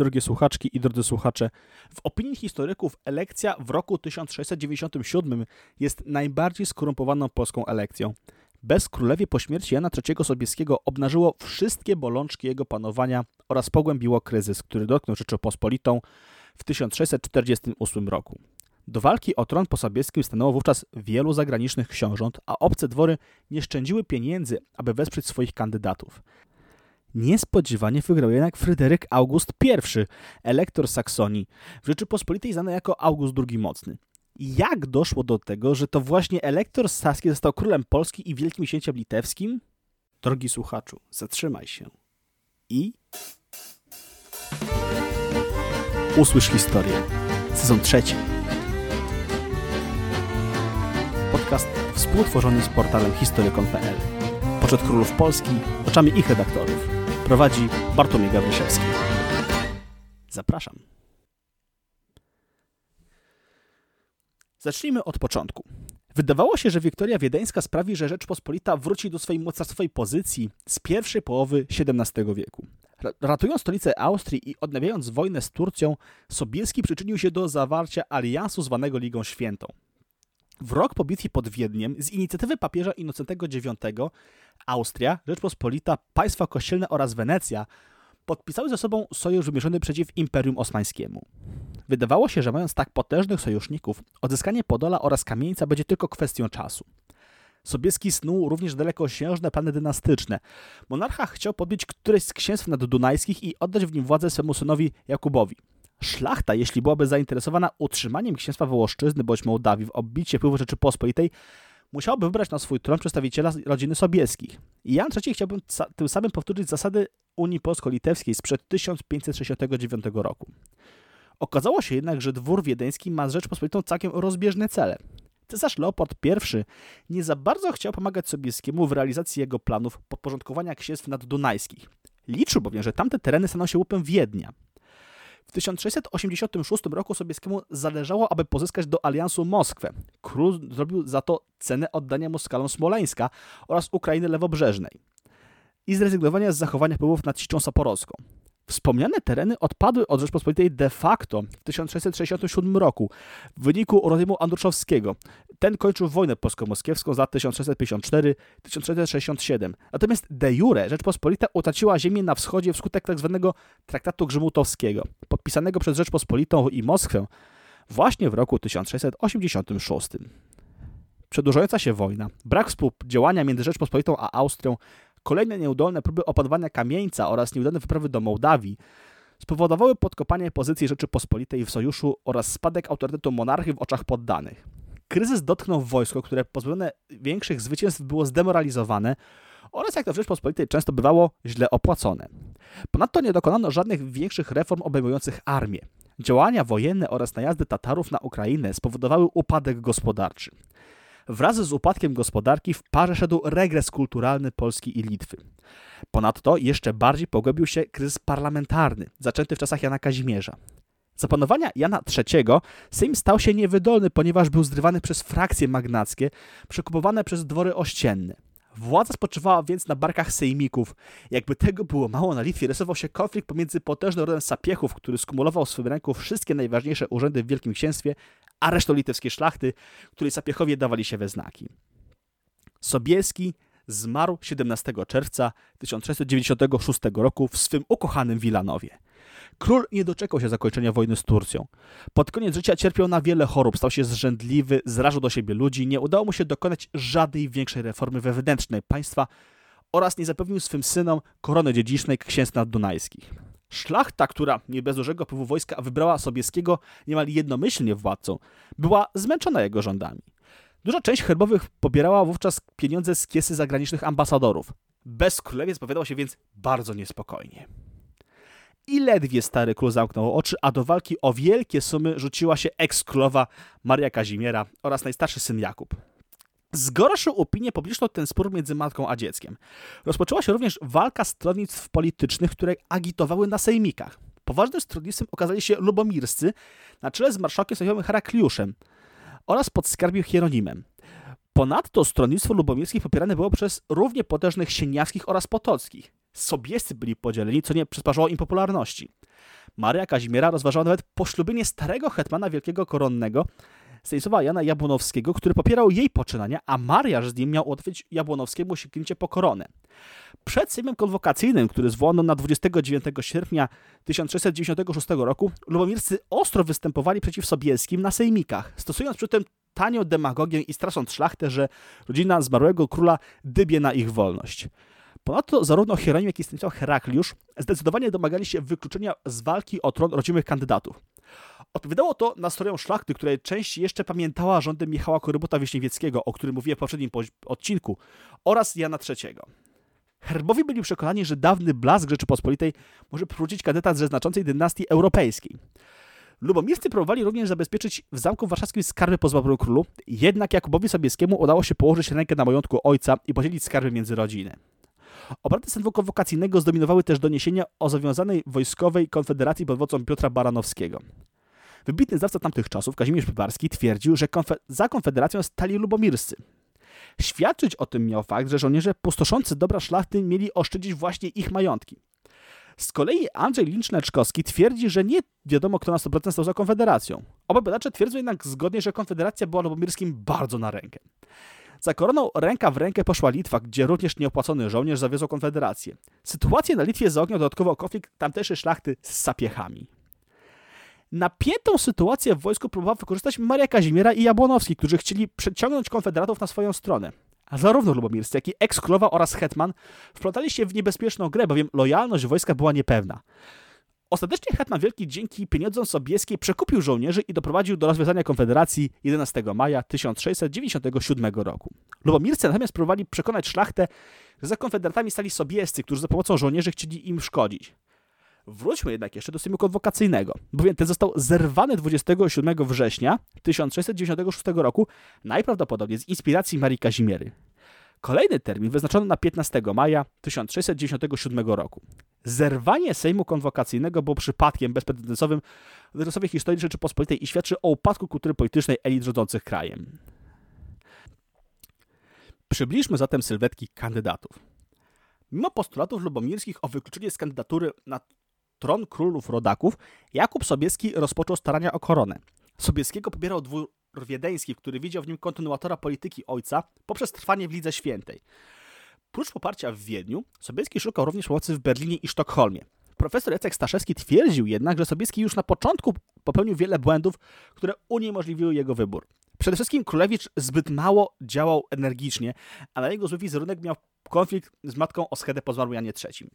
drogie słuchaczki i drodzy słuchacze. W opinii historyków elekcja w roku 1697 jest najbardziej skorumpowaną polską elekcją. Bez królewie po śmierci Jana III Sobieskiego obnażyło wszystkie bolączki jego panowania oraz pogłębiło kryzys, który dotknął Rzeczypospolitą w 1648 roku. Do walki o tron po Sobieskim stanęło wówczas wielu zagranicznych książąt, a obce dwory nie szczędziły pieniędzy, aby wesprzeć swoich kandydatów. Niespodziewanie wygrał jednak Fryderyk August I, elektor Saksonii, w Rzeczypospolitej znany jako August II Mocny. Jak doszło do tego, że to właśnie elektor saski został królem Polski i wielkim księciem litewskim? Drogi słuchaczu, zatrzymaj się i usłysz historię. Sezon trzeci. Podcast współtworzony z portalem historykon.pl. Poczet królów Polski oczami ich redaktorów. Prowadzi Bartłomiej Gawryszewski. Zapraszam. Zacznijmy od początku. Wydawało się, że Wiktoria Wiedeńska sprawi, że Rzeczpospolita wróci do swojej mocarstwowej pozycji z pierwszej połowy XVII wieku. Ratując stolicę Austrii i odnawiając wojnę z Turcją, Sobieski przyczynił się do zawarcia aliansu zwanego Ligą Świętą. W rok po bitwie pod Wiedniem z inicjatywy papieża Innocentego IX Austria, Rzeczpospolita, państwa kościelne oraz Wenecja podpisały ze sobą sojusz wymierzony przeciw Imperium Osmańskiemu. Wydawało się, że mając tak potężnych sojuszników, odzyskanie Podola oraz Kamieńca będzie tylko kwestią czasu. Sobieski snuł również dalekosiężne plany dynastyczne. Monarcha chciał podbić któreś z księstw naddunajskich i oddać w nim władzę swemu synowi Jakubowi. Szlachta, jeśli byłaby zainteresowana utrzymaniem księstwa Wołoszczyzny bądź Mołdawii w obbicie wpływu Rzeczypospolitej, musiałby wybrać na swój tron przedstawiciela rodziny Sobieskich. Jan III chciałby tym samym powtórzyć zasady Unii Polsko-Litewskiej sprzed 1569 roku. Okazało się jednak, że dwór wiedeński ma z Rzeczpospolitą całkiem rozbieżne cele. Cesarz Leopold I nie za bardzo chciał pomagać Sobieskiemu w realizacji jego planów podporządkowania księstw naddunajskich. Liczył bowiem, że tamte tereny staną się łupem Wiednia. W 1686 roku Sobieskiemu zależało, aby pozyskać do aliansu Moskwę. Król zrobił za to cenę oddania Moskalom Smoleńska oraz Ukrainy Lewobrzeżnej i zrezygnowania z zachowania wpływów nad Siczą Saporowską. Wspomniane tereny odpadły od Rzeczpospolitej de facto w 1667 roku w wyniku rozejmu Andruszowskiego. Ten kończył wojnę polsko-moskiewską z lat 1654-1667. Natomiast de jure Rzeczpospolita utraciła ziemię na wschodzie wskutek tzw. Tak traktatu grzymutowskiego, podpisanego przez Rzeczpospolitą i Moskwę właśnie w roku 1686. Przedłużająca się wojna, brak współdziałania między Rzeczpospolitą a Austrią Kolejne nieudolne próby opanowania Kamieńca oraz nieudane wyprawy do Mołdawii spowodowały podkopanie pozycji Rzeczypospolitej w sojuszu oraz spadek autorytetu monarchy w oczach poddanych. Kryzys dotknął wojsko, które pozbawione większych zwycięstw było zdemoralizowane oraz, jak to w często bywało, źle opłacone. Ponadto nie dokonano żadnych większych reform obejmujących armię. Działania wojenne oraz najazdy Tatarów na Ukrainę spowodowały upadek gospodarczy. Wraz z upadkiem gospodarki w parze szedł regres kulturalny Polski i Litwy. Ponadto jeszcze bardziej pogłębił się kryzys parlamentarny, zaczęty w czasach Jana Kazimierza. Za panowania Jana III Sejm stał się niewydolny, ponieważ był zrywany przez frakcje magnackie, przekupowane przez dwory ościenne. Władza spoczywała więc na barkach sejmików. Jakby tego było mało na Litwie, rysował się konflikt pomiędzy potężnym rodem Sapiechów, który skumulował w swym ręku wszystkie najważniejsze urzędy w Wielkim Księstwie, a resztą litewskiej szlachty, której Sapiechowie dawali się we znaki. Sobieski zmarł 17 czerwca 1696 roku w swym ukochanym Wilanowie. Król nie doczekał się zakończenia wojny z Turcją. Pod koniec życia cierpiał na wiele chorób, stał się zrzędliwy, zrażał do siebie ludzi, nie udało mu się dokonać żadnej większej reformy wewnętrznej państwa oraz nie zapewnił swym synom korony dziedzicznej księstw naddunajskich. Szlachta, która nie bez dużego wpływu wojska wybrała Sobieskiego niemal jednomyślnie władcą, była zmęczona jego rządami. Duża część herbowych pobierała wówczas pieniądze z kiesy zagranicznych ambasadorów. Bez królewiec powiadał się więc bardzo niespokojnie. I ledwie stary król zamknął oczy, a do walki o wielkie sumy rzuciła się eks-królowa Maria Kazimiera oraz najstarszy syn Jakub. Zgorszył opinię publiczną ten spór między matką a dzieckiem. Rozpoczęła się również walka stronnictw politycznych, które agitowały na sejmikach. Poważnym stronnictwem okazali się lubomirscy na czele z marszałkiem sejmowym Herakliuszem oraz podskarbiem Hieronimem. Ponadto stronnictwo lubomirskie popierane było przez równie potężnych sieniawskich oraz potockich. Sobiescy byli podzieleni, co nie przysparzało im popularności. Maria Kazimiera rozważała nawet poślubienie starego hetmana wielkiego koronnego, Stanisława Jana Jabłonowskiego, który popierał jej poczynania, a mariaż z nim miał ułatwić Jabłonowskiemu sięgnięcie po koronę. Przed Sejmem Konwokacyjnym, który zwołano na 29 sierpnia 1696 roku, lubomirscy ostro występowali przeciw Sobieskim na sejmikach, stosując przy tym tanią demagogię i strasząc szlachtę, że rodzina zmarłego króla dybie na ich wolność. Ponadto zarówno Hieronim, jak i Stanisław Herakliusz zdecydowanie domagali się wykluczenia z walki o tron rodzimych kandydatów. Odpowiadało to nastrojom szlachty, której część jeszcze pamiętała rządy Michała Korybota Wiśniewieckiego, o którym mówiłem w poprzednim odcinku, oraz Jana III. Herbowi byli przekonani, że dawny blask Rzeczypospolitej może powrócić kandydat ze znaczącej dynastii europejskiej. Lubomirscy próbowali również zabezpieczyć w Zamku Warszawskim skarby po zmarłym królu, jednak Jakubowi Sobieskiemu udało się położyć rękę na majątku ojca i podzielić skarby między rodziny. Obrady Sejmu Konwokacyjnego zdominowały też doniesienia o zawiązanej wojskowej konfederacji pod wodzą Piotra Baranowskiego. Wybitny znawca tamtych czasów, Kazimierz Pybarski, twierdził, że konfe za konfederacją stali lubomirscy. Świadczyć o tym miał fakt, że żołnierze pustoszący dobra szlachty mieli oszczędzić właśnie ich majątki. Z kolei Andrzej Lincz-Neczkowski twierdzi, że nie wiadomo, kto na 100% stał za Konfederacją. Oba badacze twierdzą jednak zgodnie, że Konfederacja była Lubomirskim bardzo na rękę. Za koroną ręka w rękę poszła Litwa, gdzie również nieopłacony żołnierz zawiozł Konfederację. Sytuację na Litwie zaogniał dodatkowo konflikt tamtejszej szlachty z sapiechami. Napiętą sytuację w wojsku próbował wykorzystać Maria Kazimiera i Jabłonowski, którzy chcieli przeciągnąć konfederatów na swoją stronę. A zarówno Lubomirscy, jak i eks-królowa oraz hetman wplątali się w niebezpieczną grę, bowiem lojalność wojska była niepewna. Ostatecznie hetman Wielki dzięki pieniądzom Sobieskiej przekupił żołnierzy i doprowadził do rozwiązania Konfederacji 11 maja 1697 roku. Lubomirscy natomiast próbowali przekonać szlachtę, że za konfederatami stali Sobiescy, którzy za pomocą żołnierzy chcieli im szkodzić. Wróćmy jednak jeszcze do Sejmu Konwokacyjnego, bowiem ten został zerwany 27 września 1696 roku, najprawdopodobniej z inspiracji Marii Kazimiery. Kolejny termin wyznaczono na 15 maja 1697 roku. Zerwanie Sejmu Konwokacyjnego było przypadkiem bezprecedensowym w losowej historii Rzeczypospolitej i świadczy o upadku kultury politycznej elit rządzących krajem. Przybliżmy zatem sylwetki kandydatów. Mimo postulatów lubomirskich o wykluczenie z kandydatury na tron królów rodaków, Jakub Sobieski rozpoczął starania o koronę. Sobieskiego pobierał dwór wiedeński, który widział w nim kontynuatora polityki ojca poprzez trwanie w Lidze Świętej. Prócz poparcia w Wiedniu, Sobieski szukał również pomocy w Berlinie i Sztokholmie. Profesor Jacek Staszewski twierdził jednak, że Sobieski już na początku popełnił wiele błędów, które uniemożliwiły jego wybór. Przede wszystkim Królewicz zbyt mało działał energicznie, a na jego zły wizerunek miał konflikt z matką Oskedę po zmarłym Janie III.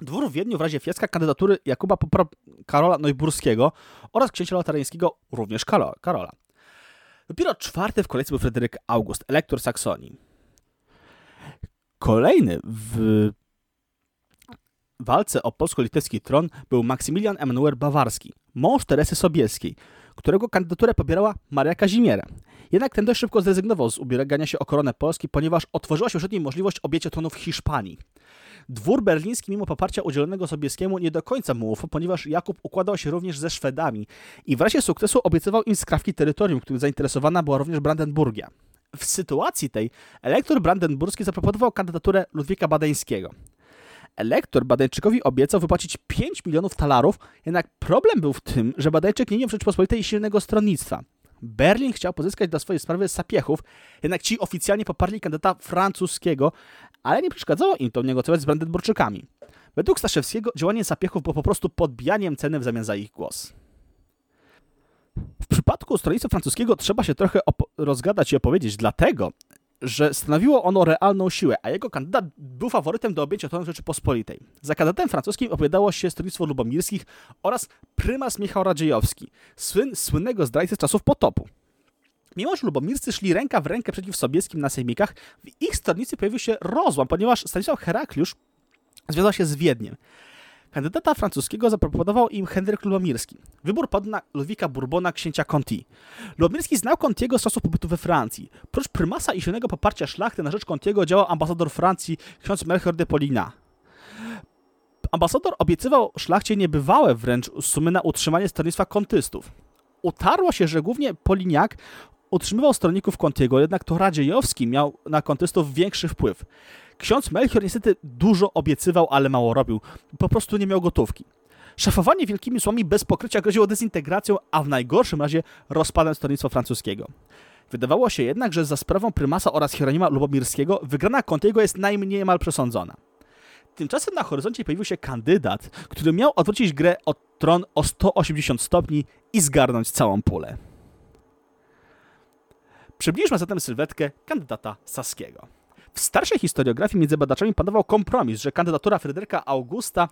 Dwór w Wiedniu w razie fiaska kandydatury Jakuba Karola Neuburskiego oraz księcia laterańskiego również Karola. Dopiero czwarty w kolejce był Fryderyk August, elektor Saksonii. Kolejny w walce o polsko-litewski tron był Maksymilian Emanuel Bawarski, mąż Teresy Sobieskiej, którego kandydaturę pobierała Maria Kazimiera. Jednak ten dość szybko zrezygnował z ubiegania się o koronę Polski, ponieważ otworzyła się przed nim możliwość objęcia tronu w Hiszpanii. Dwór berliński, mimo poparcia udzielonego Sobieskiemu, nie do końca mu ufał, ponieważ Jakub układał się również ze Szwedami i w razie sukcesu obiecywał im skrawki terytorium, którym zainteresowana była również Brandenburgia. W sytuacji tej elektor brandenburski zaproponował kandydaturę Ludwika Badeńskiego. Elektor Badeńczykowi obiecał wypłacić 5 milionów talarów, jednak problem był w tym, że Badeńczyk nie miał w Rzeczypospolitej silnego stronnictwa. Berlin chciał pozyskać dla swojej sprawy sapiechów, jednak ci oficjalnie poparli kandydata francuskiego, ale nie przeszkadzało im to negocjować z Brandenburczykami. Według Staszewskiego działanie sapiechów było po prostu podbijaniem ceny w zamian za ich głos. W przypadku stronnictwa francuskiego trzeba się trochę rozgadać i opowiedzieć, dlatego, że stanowiło ono realną siłę, a jego kandydat był faworytem do objęcia tronu Rzeczypospolitej. Za kandydatem francuskim opowiadało się Stronnictwo Lubomirskich oraz prymas Michał Radziejowski, słyn, słynnego zdrajcy czasów potopu. Mimo, że lubomirscy szli ręka w rękę przeciw sobieskim na sejmikach, w ich stronnicy pojawił się rozłam, ponieważ Stanisław Herakliusz związał się z Wiedniem. Kandydata francuskiego zaproponował im Henryk Lubomirski. Wybór padł na Ludwika Bourbona, księcia Conti. Lubomirski znał Contiego z czasów pobytu we Francji. Prócz prymasa i silnego poparcia szlachty na rzecz Contiego działał ambasador Francji, ksiądz Melchior de Polina. Ambasador obiecywał szlachcie niebywałe wręcz sumy na utrzymanie stronnictwa kontystów. Utarło się, że głównie Poliniak utrzymywał stronników Contiego, jednak to Radziejowski miał na kontystów większy wpływ. Ksiądz Melchior niestety dużo obiecywał, ale mało robił. Po prostu nie miał gotówki. Szefowanie wielkimi słami bez pokrycia groziło dezintegracją, a w najgorszym razie rozpadem stronnictwa francuskiego. Wydawało się jednak, że za sprawą prymasa oraz Hieronima Lubomirskiego wygrana Contiego jest najmniej mal przesądzona. Tymczasem na horyzoncie pojawił się kandydat, który miał odwrócić grę od tron o 180 stopni i zgarnąć całą pulę. Przybliżmy zatem sylwetkę kandydata Saskiego. W starszej historiografii między badaczami panował kompromis, że kandydatura Fryderyka Augusta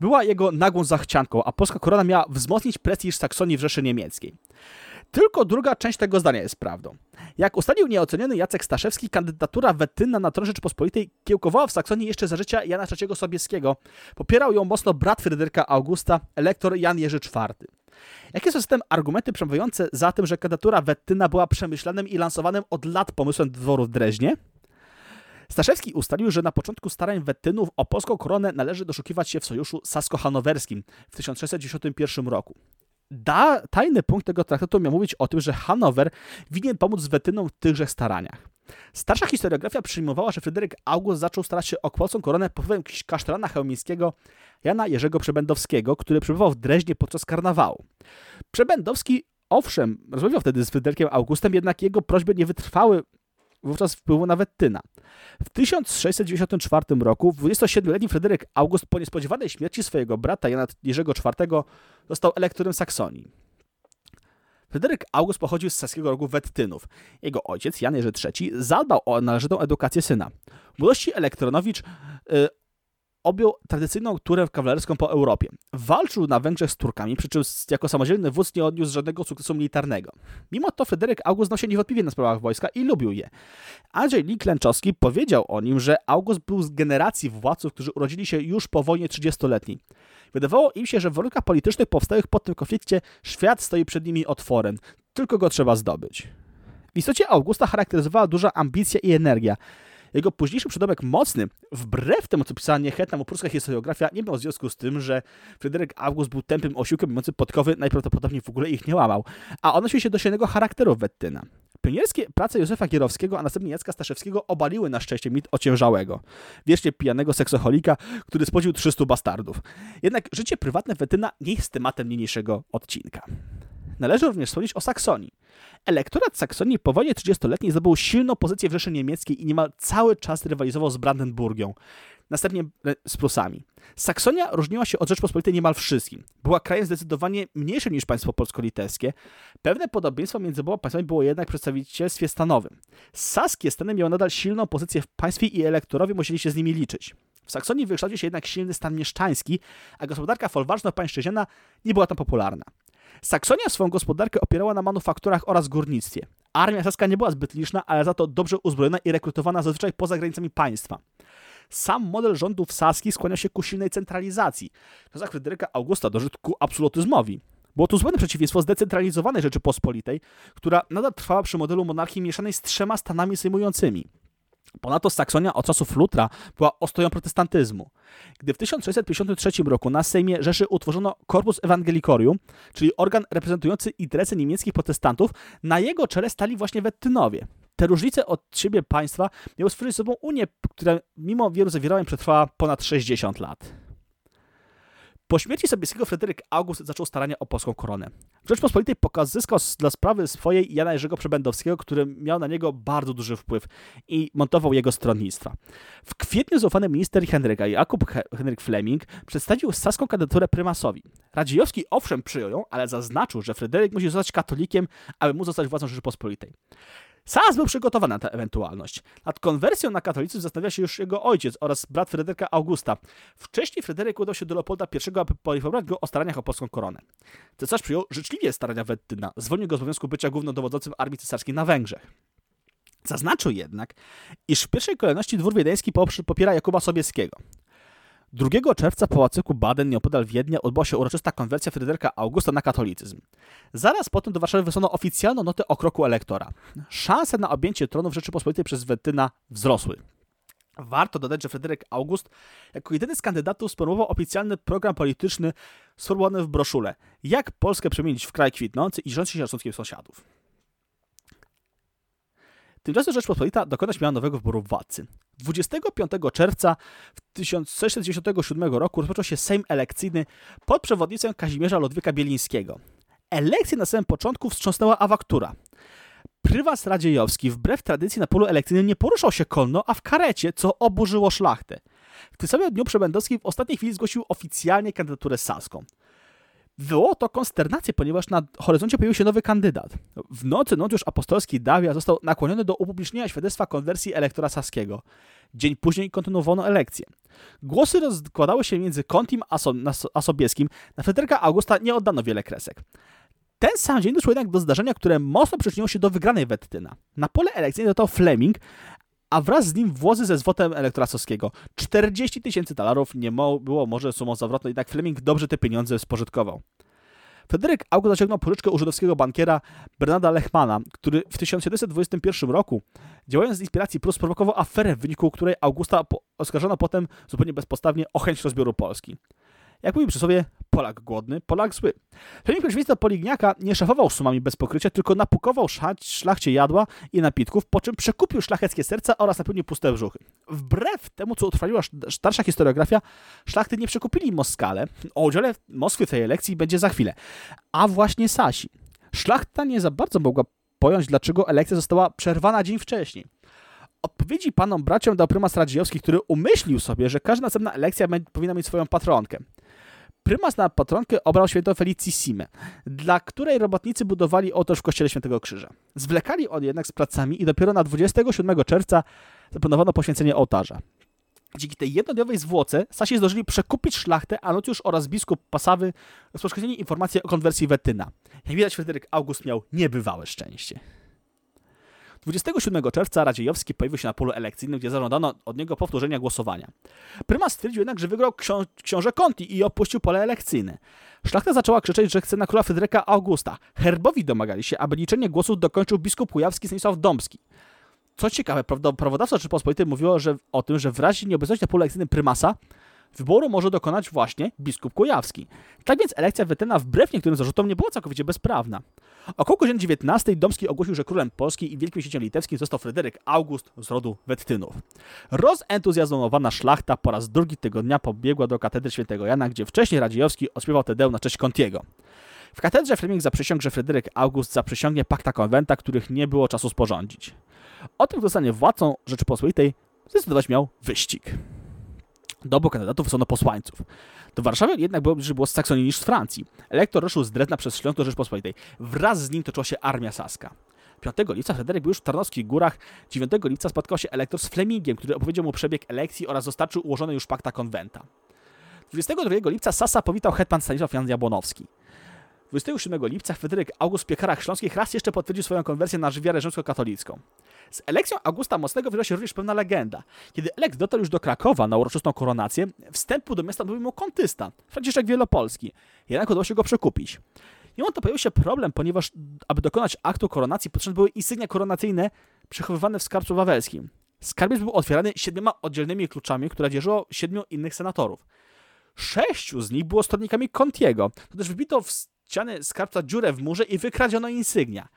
była jego nagłą zachcianką, a polska korona miała wzmocnić prestiż Saksonii w Rzeszy Niemieckiej. Tylko druga część tego zdania jest prawdą. Jak ustalił nieoceniony Jacek Staszewski, kandydatura Wettyna na tron Rzeczypospolitej kiełkowała w Saksonii jeszcze za życia Jana III Sobieskiego. Popierał ją mocno brat Fryderyka Augusta, elektor Jan Jerzy IV. Jakie są zatem argumenty przemawiające za tym, że kandydatura Wettyna była przemyślanym i lansowanym od lat pomysłem dworu w Dreźnie? Staszewski ustalił, że na początku starań Wettynów o polską koronę należy doszukiwać się w sojuszu sasko-hanowerskim w 1691 roku. Da, tajny punkt tego traktatu miał mówić o tym, że Hanower winien pomóc Wettynom w tychże staraniach. Starsza historiografia przyjmowała, że Fryderyk August zaczął starać się o polską koronę pod wpływem kasztelana chełmińskiego Jana Jerzego Przebędowskiego, który przebywał w Dreźnie podczas karnawału. Przebędowski, owszem, rozmawiał wtedy z Fryderykiem Augustem, jednak jego prośby nie wytrwały wówczas wpływu na Wettyna. W 1694 roku 27-letni Fryderyk August po niespodziewanej śmierci swojego brata Jana Jerzego IV został elektorem Saksonii. Fryderyk August pochodził z saskiego rogu Wettynów. Jego ojciec, Jan Jerzy III, zadbał o należytą edukację syna. W młodości elektronowicz y, objął tradycyjną turę kawalerską po Europie. Walczył na Węgrzech z Turkami, przy czym jako samodzielny wódz nie odniósł żadnego sukcesu militarnego. Mimo to Fryderyk August znał się niewątpliwie na sprawach wojska i lubił je. Andrzej Lee Klęczowski powiedział o nim, że August był z generacji władców, którzy urodzili się już po wojnie 30-letniej. Wydawało im się, że w warunkach politycznych powstałych po tym konflikcie świat stoi przed nimi otworem, tylko go trzeba zdobyć. W istocie Augusta charakteryzowała duża ambicja i energia. Jego późniejszy przydomek mocny, wbrew temu, co pisała niechętna mu pruska historiografia, nie miał związku z tym, że Fryderyk August był tępym osiłkiem mający podkowy, najprawdopodobniej w ogóle ich nie łamał, a odnosił się do silnego charakteru Wettyna. Pionierskie prace Józefa Gierowskiego, a następnie Jacka Staszewskiego obaliły na szczęście mit ociężałego, wiecznie pijanego seksoholika, który spłodził 300 bastardów. Jednak życie prywatne Wettyna nie jest tematem niniejszego odcinka. Należy również wspomnieć o Saksonii. Elektorat Saksonii po wojnie 30-letniej zdobył silną pozycję w Rzeszy Niemieckiej i niemal cały czas rywalizował z Brandenburgią, następnie e, z Prusami. Saksonia różniła się od Rzeczpospolitej niemal wszystkim. Była krajem zdecydowanie mniejszym niż państwo polsko-litewskie. Pewne podobieństwo między oboma państwami było jednak w przedstawicielstwie stanowym. Saskie stany miały nadal silną pozycję w państwie i elektorowie musieli się z nimi liczyć. W Saksonii wykształcił się jednak silny stan mieszczański, a gospodarka folwarczno-pańszczyźniana nie była tam popularna. Saksonia swoją gospodarkę opierała na manufakturach oraz górnictwie. Armia saska nie była zbyt liczna, ale za to dobrze uzbrojona i rekrutowana zazwyczaj poza granicami państwa. Sam model rządów saskich skłania się ku silnej centralizacji. W czasach Fryderyka Augusta doszedł ku absolutyzmowi. Było to zupełne przeciwieństwo zdecentralizowanej Rzeczypospolitej, która nadal trwała przy modelu monarchii mieszanej z trzema stanami sejmującymi. Ponadto Saksonia od czasów Lutra była ostoją protestantyzmu. Gdy w 1653 roku na Sejmie Rzeszy utworzono Corpus Evangelicorium, czyli organ reprezentujący interesy niemieckich protestantów, na jego czele stali właśnie Wettynowie. Te różnice od siebie państwa miały stworzyć sobą Unię, która mimo wielu zawierań przetrwała ponad 60 lat. Po śmierci Sobieskiego Fryderyk August zaczął starania o polską koronę. W Rzeczpospolitej pokaz zyskał dla sprawy swojej Jana Jerzego Przebędowskiego, który miał na niego bardzo duży wpływ i montował jego stronnictwa. W kwietniu zaufany minister Henryka Jakub Henryk Fleming przedstawił saską kandydaturę prymasowi. Radziejowski owszem przyjął ją, ale zaznaczył, że Fryderyk musi zostać katolikiem, aby móc zostać władzą Rzeczypospolitej. Sas był przygotowany na tę ewentualność. Nad konwersją na katolicyzm zastanawia się już jego ojciec oraz brat Fryderyka Augusta. Wcześniej Fryderyk udał się do Leopolda I, aby poinformować go o staraniach o polską koronę. Cesarz przyjął życzliwie starania Wettyna, zwolnił go z obowiązku bycia głównodowodzącym armii cesarskiej na Węgrzech. Zaznaczył jednak, iż w pierwszej kolejności dwór wiedeński popiera Jakuba Sobieskiego. 2 czerwca w pałacyku Baden nieopodal Wiednia odbyła się uroczysta konwersja Fryderyka Augusta na katolicyzm. Zaraz potem do Warszawy wysłano oficjalną notę o kroku elektora. Szanse na objęcie tronu w Rzeczypospolitej przez Wettyna wzrosły. Warto dodać, że Fryderyk August jako jedyny z kandydatów sformułował oficjalny program polityczny sformułowany w broszurze Jak Polskę przemienić w kraj kwitnący i rządzić się szacunkiem sąsiadów. Tymczasem Rzeczpospolita dokonać miała nowego wyboru władcy. 25 czerwca 1697 roku rozpoczął się Sejm elekcyjny pod przewodnictwem Kazimierza Ludwika Bielińskiego. Elekcję na samym początku wstrząsnęła awaktura. Prywas Radziejowski wbrew tradycji na polu elekcyjnym nie poruszał się konno, a w karecie, co oburzyło szlachtę. W tym samym dniu Przebędowski w ostatniej chwili zgłosił oficjalnie kandydaturę saską. Wywołało to konsternację, ponieważ na horyzoncie pojawił się nowy kandydat. W nocy notariusz apostolski Dawia został nakłoniony do upublicznienia świadectwa konwersji elektora saskiego. Dzień później kontynuowano elekcję. Głosy rozkładały się między Kontim a Sobieskim. Na Fryderyka Augusta nie oddano wiele kresek. Ten sam dzień doszło jednak do zdarzenia, które mocno przyczyniło się do wygranej Wettyna. Na pole elekcyjne dostał Fleming, a wraz z nim włozy ze zwotem elektora Soskiego. 40 tysięcy dolarów nie było może sumą zawrotną, jednak Fleming dobrze te pieniądze spożytkował. Fryderyk August zaciągnął pożyczkę u żydowskiego bankiera Bernarda Lechmana, który w 1721 roku, działając z inspiracji Prus, sprowokował aferę, w wyniku której Augusta oskarżono potem zupełnie bezpodstawnie o chęć rozbioru Polski. Jak mówi sobie, Polak głodny, Polak zły. Fleming przeciwieństwo Poligniaka nie szafował sumami bez pokrycia, tylko napukował szlachcie jadła i napitków, po czym przekupił szlacheckie serca oraz napełnił puste brzuchy. Wbrew temu, co utrwaliła starsza historiografia, szlachty nie przekupili Moskale. O udziale Moskwy w tej elekcji będzie za chwilę. A właśnie Sasi. Szlachta nie za bardzo mogła pojąć, dlaczego elekcja została przerwana dzień wcześniej. Odpowiedzi panom braciom dał prymas Radziejowski, który umyślił sobie, że każda następna elekcja powinna mieć swoją patronkę. Prymas na patronkę obrał świętą Felicissime, dla której robotnicy budowali ołtarz w kościele Świętego Krzyża. Zwlekali on jednak z pracami i dopiero na 27 czerwca zaplanowano poświęcenie ołtarza. Dzięki tej jednodniowej zwłoce Sasi zdążyli przekupić szlachtę, a Nucjusz oraz biskup Pasawy rozpowszechnili informacje o konwersji Wetyna. Jak widać, Fryderyk August miał niebywałe szczęście. 27 czerwca Radziejowski pojawił się na polu elekcyjnym, gdzie zażądano od niego powtórzenia głosowania. Prymas stwierdził jednak, że wygrał ksią książę Conti i opuścił pole elekcyjne. Szlachta zaczęła krzyczeć, że chce na króla Fryderyka Augusta. Herbowi domagali się, aby liczenie głosów dokończył biskup kujawski Stanisław Dąbski. Co ciekawe, prawodawca Rzeczypospolitej mówiło że, o tym, że w razie nieobecności na polu elekcyjnym prymasa Wyboru może dokonać właśnie biskup Kujawski. Tak więc elekcja Wetyna wbrew niektórym zarzutom nie była całkowicie bezprawna. Około godziny 19 Domski ogłosił, że królem Polski i wielkim księciem litewskim został Fryderyk August z rodu Wettynów. Rozentuzjazmowana szlachta po raz drugi tego dnia pobiegła do katedry świętego Jana, gdzie wcześniej Radziejowski odśpiewał Tedeum na cześć Contiego. W katedrze Fleming zaprzysiągł, że Fryderyk August zaprzysiągnie pakta konwenta, których nie było czasu sporządzić. O tym, kto zostanie władcą Rzeczypospolitej, zdecydować miał wyścig do obu kandydatów wysłano posłańców. Do Warszawy jednak było bliżej było z Saksonii niż z Francji. Elektor ruszył z Drezna przez Śląsk do Rzeczpospolitej. Wraz z nim toczyła się armia saska. 5 lipca Fryderyk był już w Tarnowskich Górach. 9 lipca spotkał się elektor z Flemingiem, który opowiedział mu przebieg elekcji oraz dostarczył ułożone już pakta konwenta. 22 lipca Sasa powitał hetman Stanisław Jan Jabłonowski. 27 lipca Fryderyk August w Piekarach Śląskich raz jeszcze potwierdził swoją konwersję na wiarę rzymskokatolicką. Z elekcją Augusta Mocnego wiąże się również pewna legenda. Kiedy Elek dotarł już do Krakowa na uroczystą koronację, wstępu do miasta odmówił mu kontysta, Franciszek Wielopolski. Jednak udało się go przekupić. Mimo to pojawił się problem, ponieważ aby dokonać aktu koronacji potrzebne były insygnia koronacyjne przechowywane w skarbcu wawelskim. Skarbiec był otwierany siedmioma oddzielnymi kluczami, które dzierżyło siedmiu innych senatorów. Sześciu z nich było stronnikami Contiego. To też wybito w ściany skarbca dziurę w murze i wykradziono insygnia.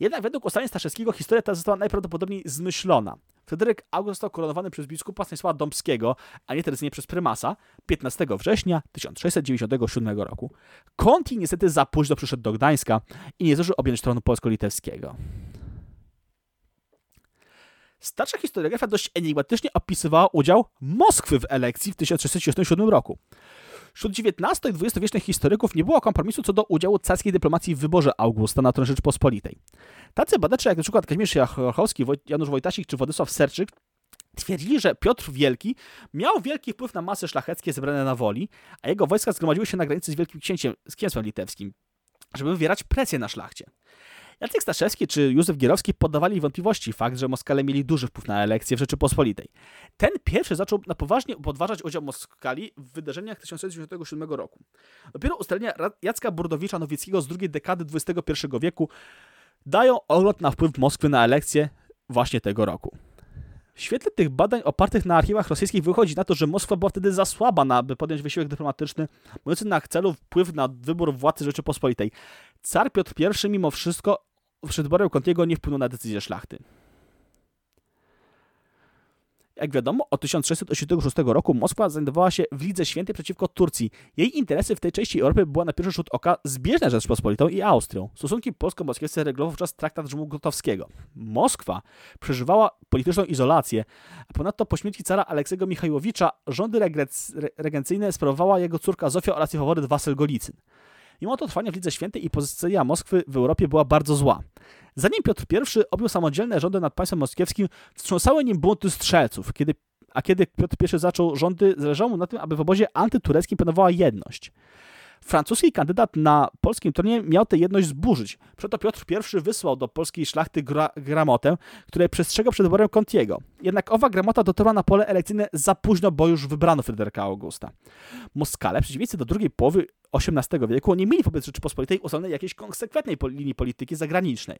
Jednak według ustaleń Staszewskiego historia ta została najprawdopodobniej zmyślona. Fryderyk August został koronowany przez biskupa Stanisława Dąbskiego, a nie tradycyjnie przez prymasa, 15 września 1697 roku. Conti niestety za późno przyszedł do Gdańska i nie zdążył objąć tronu polsko-litewskiego. Starsza historiografia dość enigmatycznie opisywała udział Moskwy w elekcji w 1667 roku. Wśród XIX i XX-wiecznych historyków nie było kompromisu co do udziału carskiej dyplomacji w wyborze Augusta na tron Rzeczypospolitej. Tacy badacze jak np. Kazimierz Jachorowski, Janusz Wojtasik czy Władysław Serczyk Twierdzili, że Piotr Wielki miał wielki wpływ na masy szlacheckie zebrane na woli, a jego wojska zgromadziły się na granicy z Wielkim Księciem, z Księstwem Litewskim, żeby wywierać presję na szlachcie. Jacek Staszewski czy Józef Gierowski poddawali wątpliwości fakt, że Moskale mieli duży wpływ na elekcję w Rzeczypospolitej. Ten pierwszy zaczął na poważnie podważać udział Moskali w wydarzeniach 1697 roku. Dopiero ustalenia Jacka Burdowicza-Nowickiego z drugiej dekady XXI wieku dają ogląd na wpływ Moskwy na elekcję właśnie tego roku. W świetle tych badań opartych na archiwach rosyjskich wychodzi na to, że Moskwa była wtedy za słaba, aby podjąć wysiłek dyplomatyczny, mający na celu wpływ na wybór władcy Rzeczypospolitej. Car Piotr I mimo wszystko przed wyborem Contiego nie wpłynął na decyzję szlachty. Jak wiadomo, od 1686 roku Moskwa znajdowała się w Lidze Świętej przeciwko Turcji. Jej interesy w tej części Europy były na pierwszy rzut oka zbieżne z Rzeczpospolitą i Austrią. Stosunki polsko-moskiewskie regulował wówczas traktat Rzymu Gotowskiego. Moskwa przeżywała polityczną izolację, a ponadto po śmierci cara Aleksego Michajłowicza rządy regencyjne sprawowała jego córka Zofia oraz jej faworyt Wasyl Golicyn. Mimo to trwania w Lidze Świętej i pozycja Moskwy w Europie była bardzo zła. Zanim Piotr I objął samodzielne rządy nad państwem moskiewskim, wstrząsały nim bunty strzelców, kiedy, a kiedy Piotr I zaczął rządy, zależało mu na tym, aby w obozie antytureckim panowała jedność. Francuski kandydat na polskim tronie miał tę jedność zburzyć. Przeto Piotr I wysłał do polskiej szlachty gra gramotę, której przestrzegał przed wyborem Contiego. Jednak owa gramota dotarła na pole elekcyjne za późno, bo już wybrano Fryderyka Augusta. Moskale, w przeciwieństwie do drugiej połowy XVIII wieku, nie mieli wobec Rzeczypospolitej ustalonej jakiejś konsekwentnej linii polityki zagranicznej.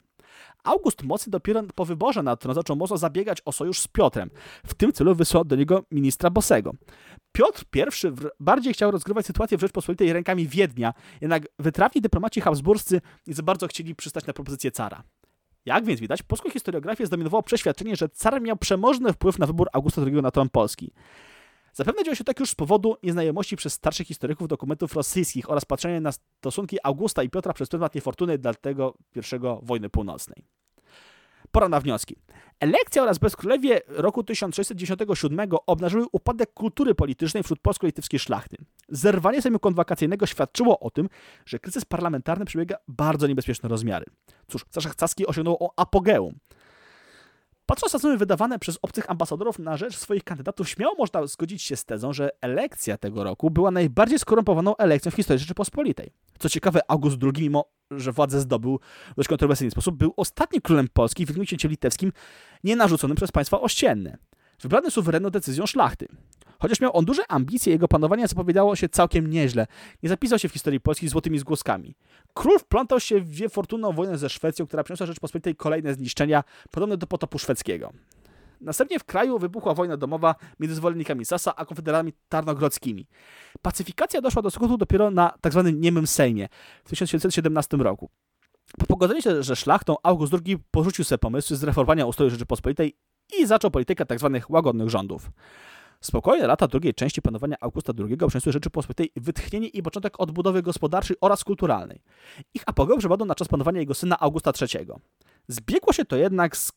August Mocny dopiero po wyborze na tron zaczął mocno zabiegać o sojusz z Piotrem. W tym celu wysłał do niego ministra Bosego. Piotr I bardziej chciał rozgrywać sytuację w Rzeczpospolitej rękami Wiednia, jednak wytrawni dyplomaci habsburscy nie za bardzo chcieli przystać na propozycję cara. Jak więc widać, polską historiografię zdominowało przeświadczenie, że car miał przemożny wpływ na wybór Augusta II na tron Polski. Zapewne dzieje się tak już z powodu nieznajomości przez starszych historyków dokumentów rosyjskich oraz patrzenia na stosunki Augusta i Piotra przez pryzmat niefortuny dla tego pierwszego wojny północnej. Pora na wnioski. Elekcja oraz bezkrólewie roku 1697 obnażyły upadek kultury politycznej wśród polsko-litewskiej szlachty. Zerwanie Sejmu Konwakacyjnego świadczyło o tym, że kryzys parlamentarny przebiega bardzo niebezpieczne rozmiary. Cóż, Staszach Caski osiągnął apogeum. Patrząc na sumy wydawane przez obcych ambasadorów na rzecz swoich kandydatów, śmiało można zgodzić się z tezą, że elekcja tego roku była najbardziej skorumpowaną elekcją w historii Rzeczypospolitej. Co ciekawe, August II, mimo że władzę zdobył w dość kontrowersyjny sposób, był ostatnim królem Polski w Księciu Litewskim nie narzuconym przez państwa ościenne. Wybrany suwerenną decyzją szlachty. Chociaż miał on duże ambicje, jego panowanie zapowiadało się całkiem nieźle. Nie zapisał się w historii Polski złotymi zgłoskami. Król wplątał się w wiefortunną wojnę ze Szwecją, która przyniosła Rzeczpospolitej kolejne zniszczenia, podobne do potopu szwedzkiego. Następnie w kraju wybuchła wojna domowa między zwolennikami Sasa a konfederami tarnogrodzkimi. Pacyfikacja doszła do skutku dopiero na tzw. Tak niemym Sejmie w 1717 roku. Po pogodzeniu się, że szlachtą August II porzucił sobie pomysły zreformowania ustroju Rzeczypospolitej i zaczął politykę tzw. Tak łagodnych rządów. Spokojne lata drugiej części panowania Augusta II przyniosły Rzeczypospolitej wytchnienie i początek odbudowy gospodarczej oraz kulturalnej. Ich apogeum przypadł na czas panowania jego syna Augusta III. Zbiegło się to jednak z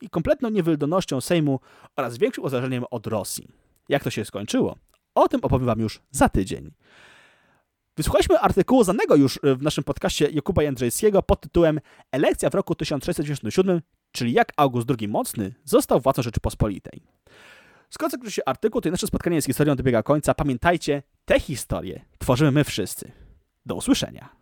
i kompletną niewydolnością Sejmu oraz większym uzależnieniem od Rosji. Jak to się skończyło? O tym opowiem Wam już za tydzień. Wysłuchaliśmy artykułu znanego już w naszym podcaście Jakuba Jędrzejskiego pod tytułem Elekcja w roku 1697, czyli jak August II Mocny został władcą Rzeczypospolitej. Skoro zakończy się artykuł, to nasze spotkanie z historią dobiega końca. Pamiętajcie, te historie tworzymy my wszyscy. Do usłyszenia.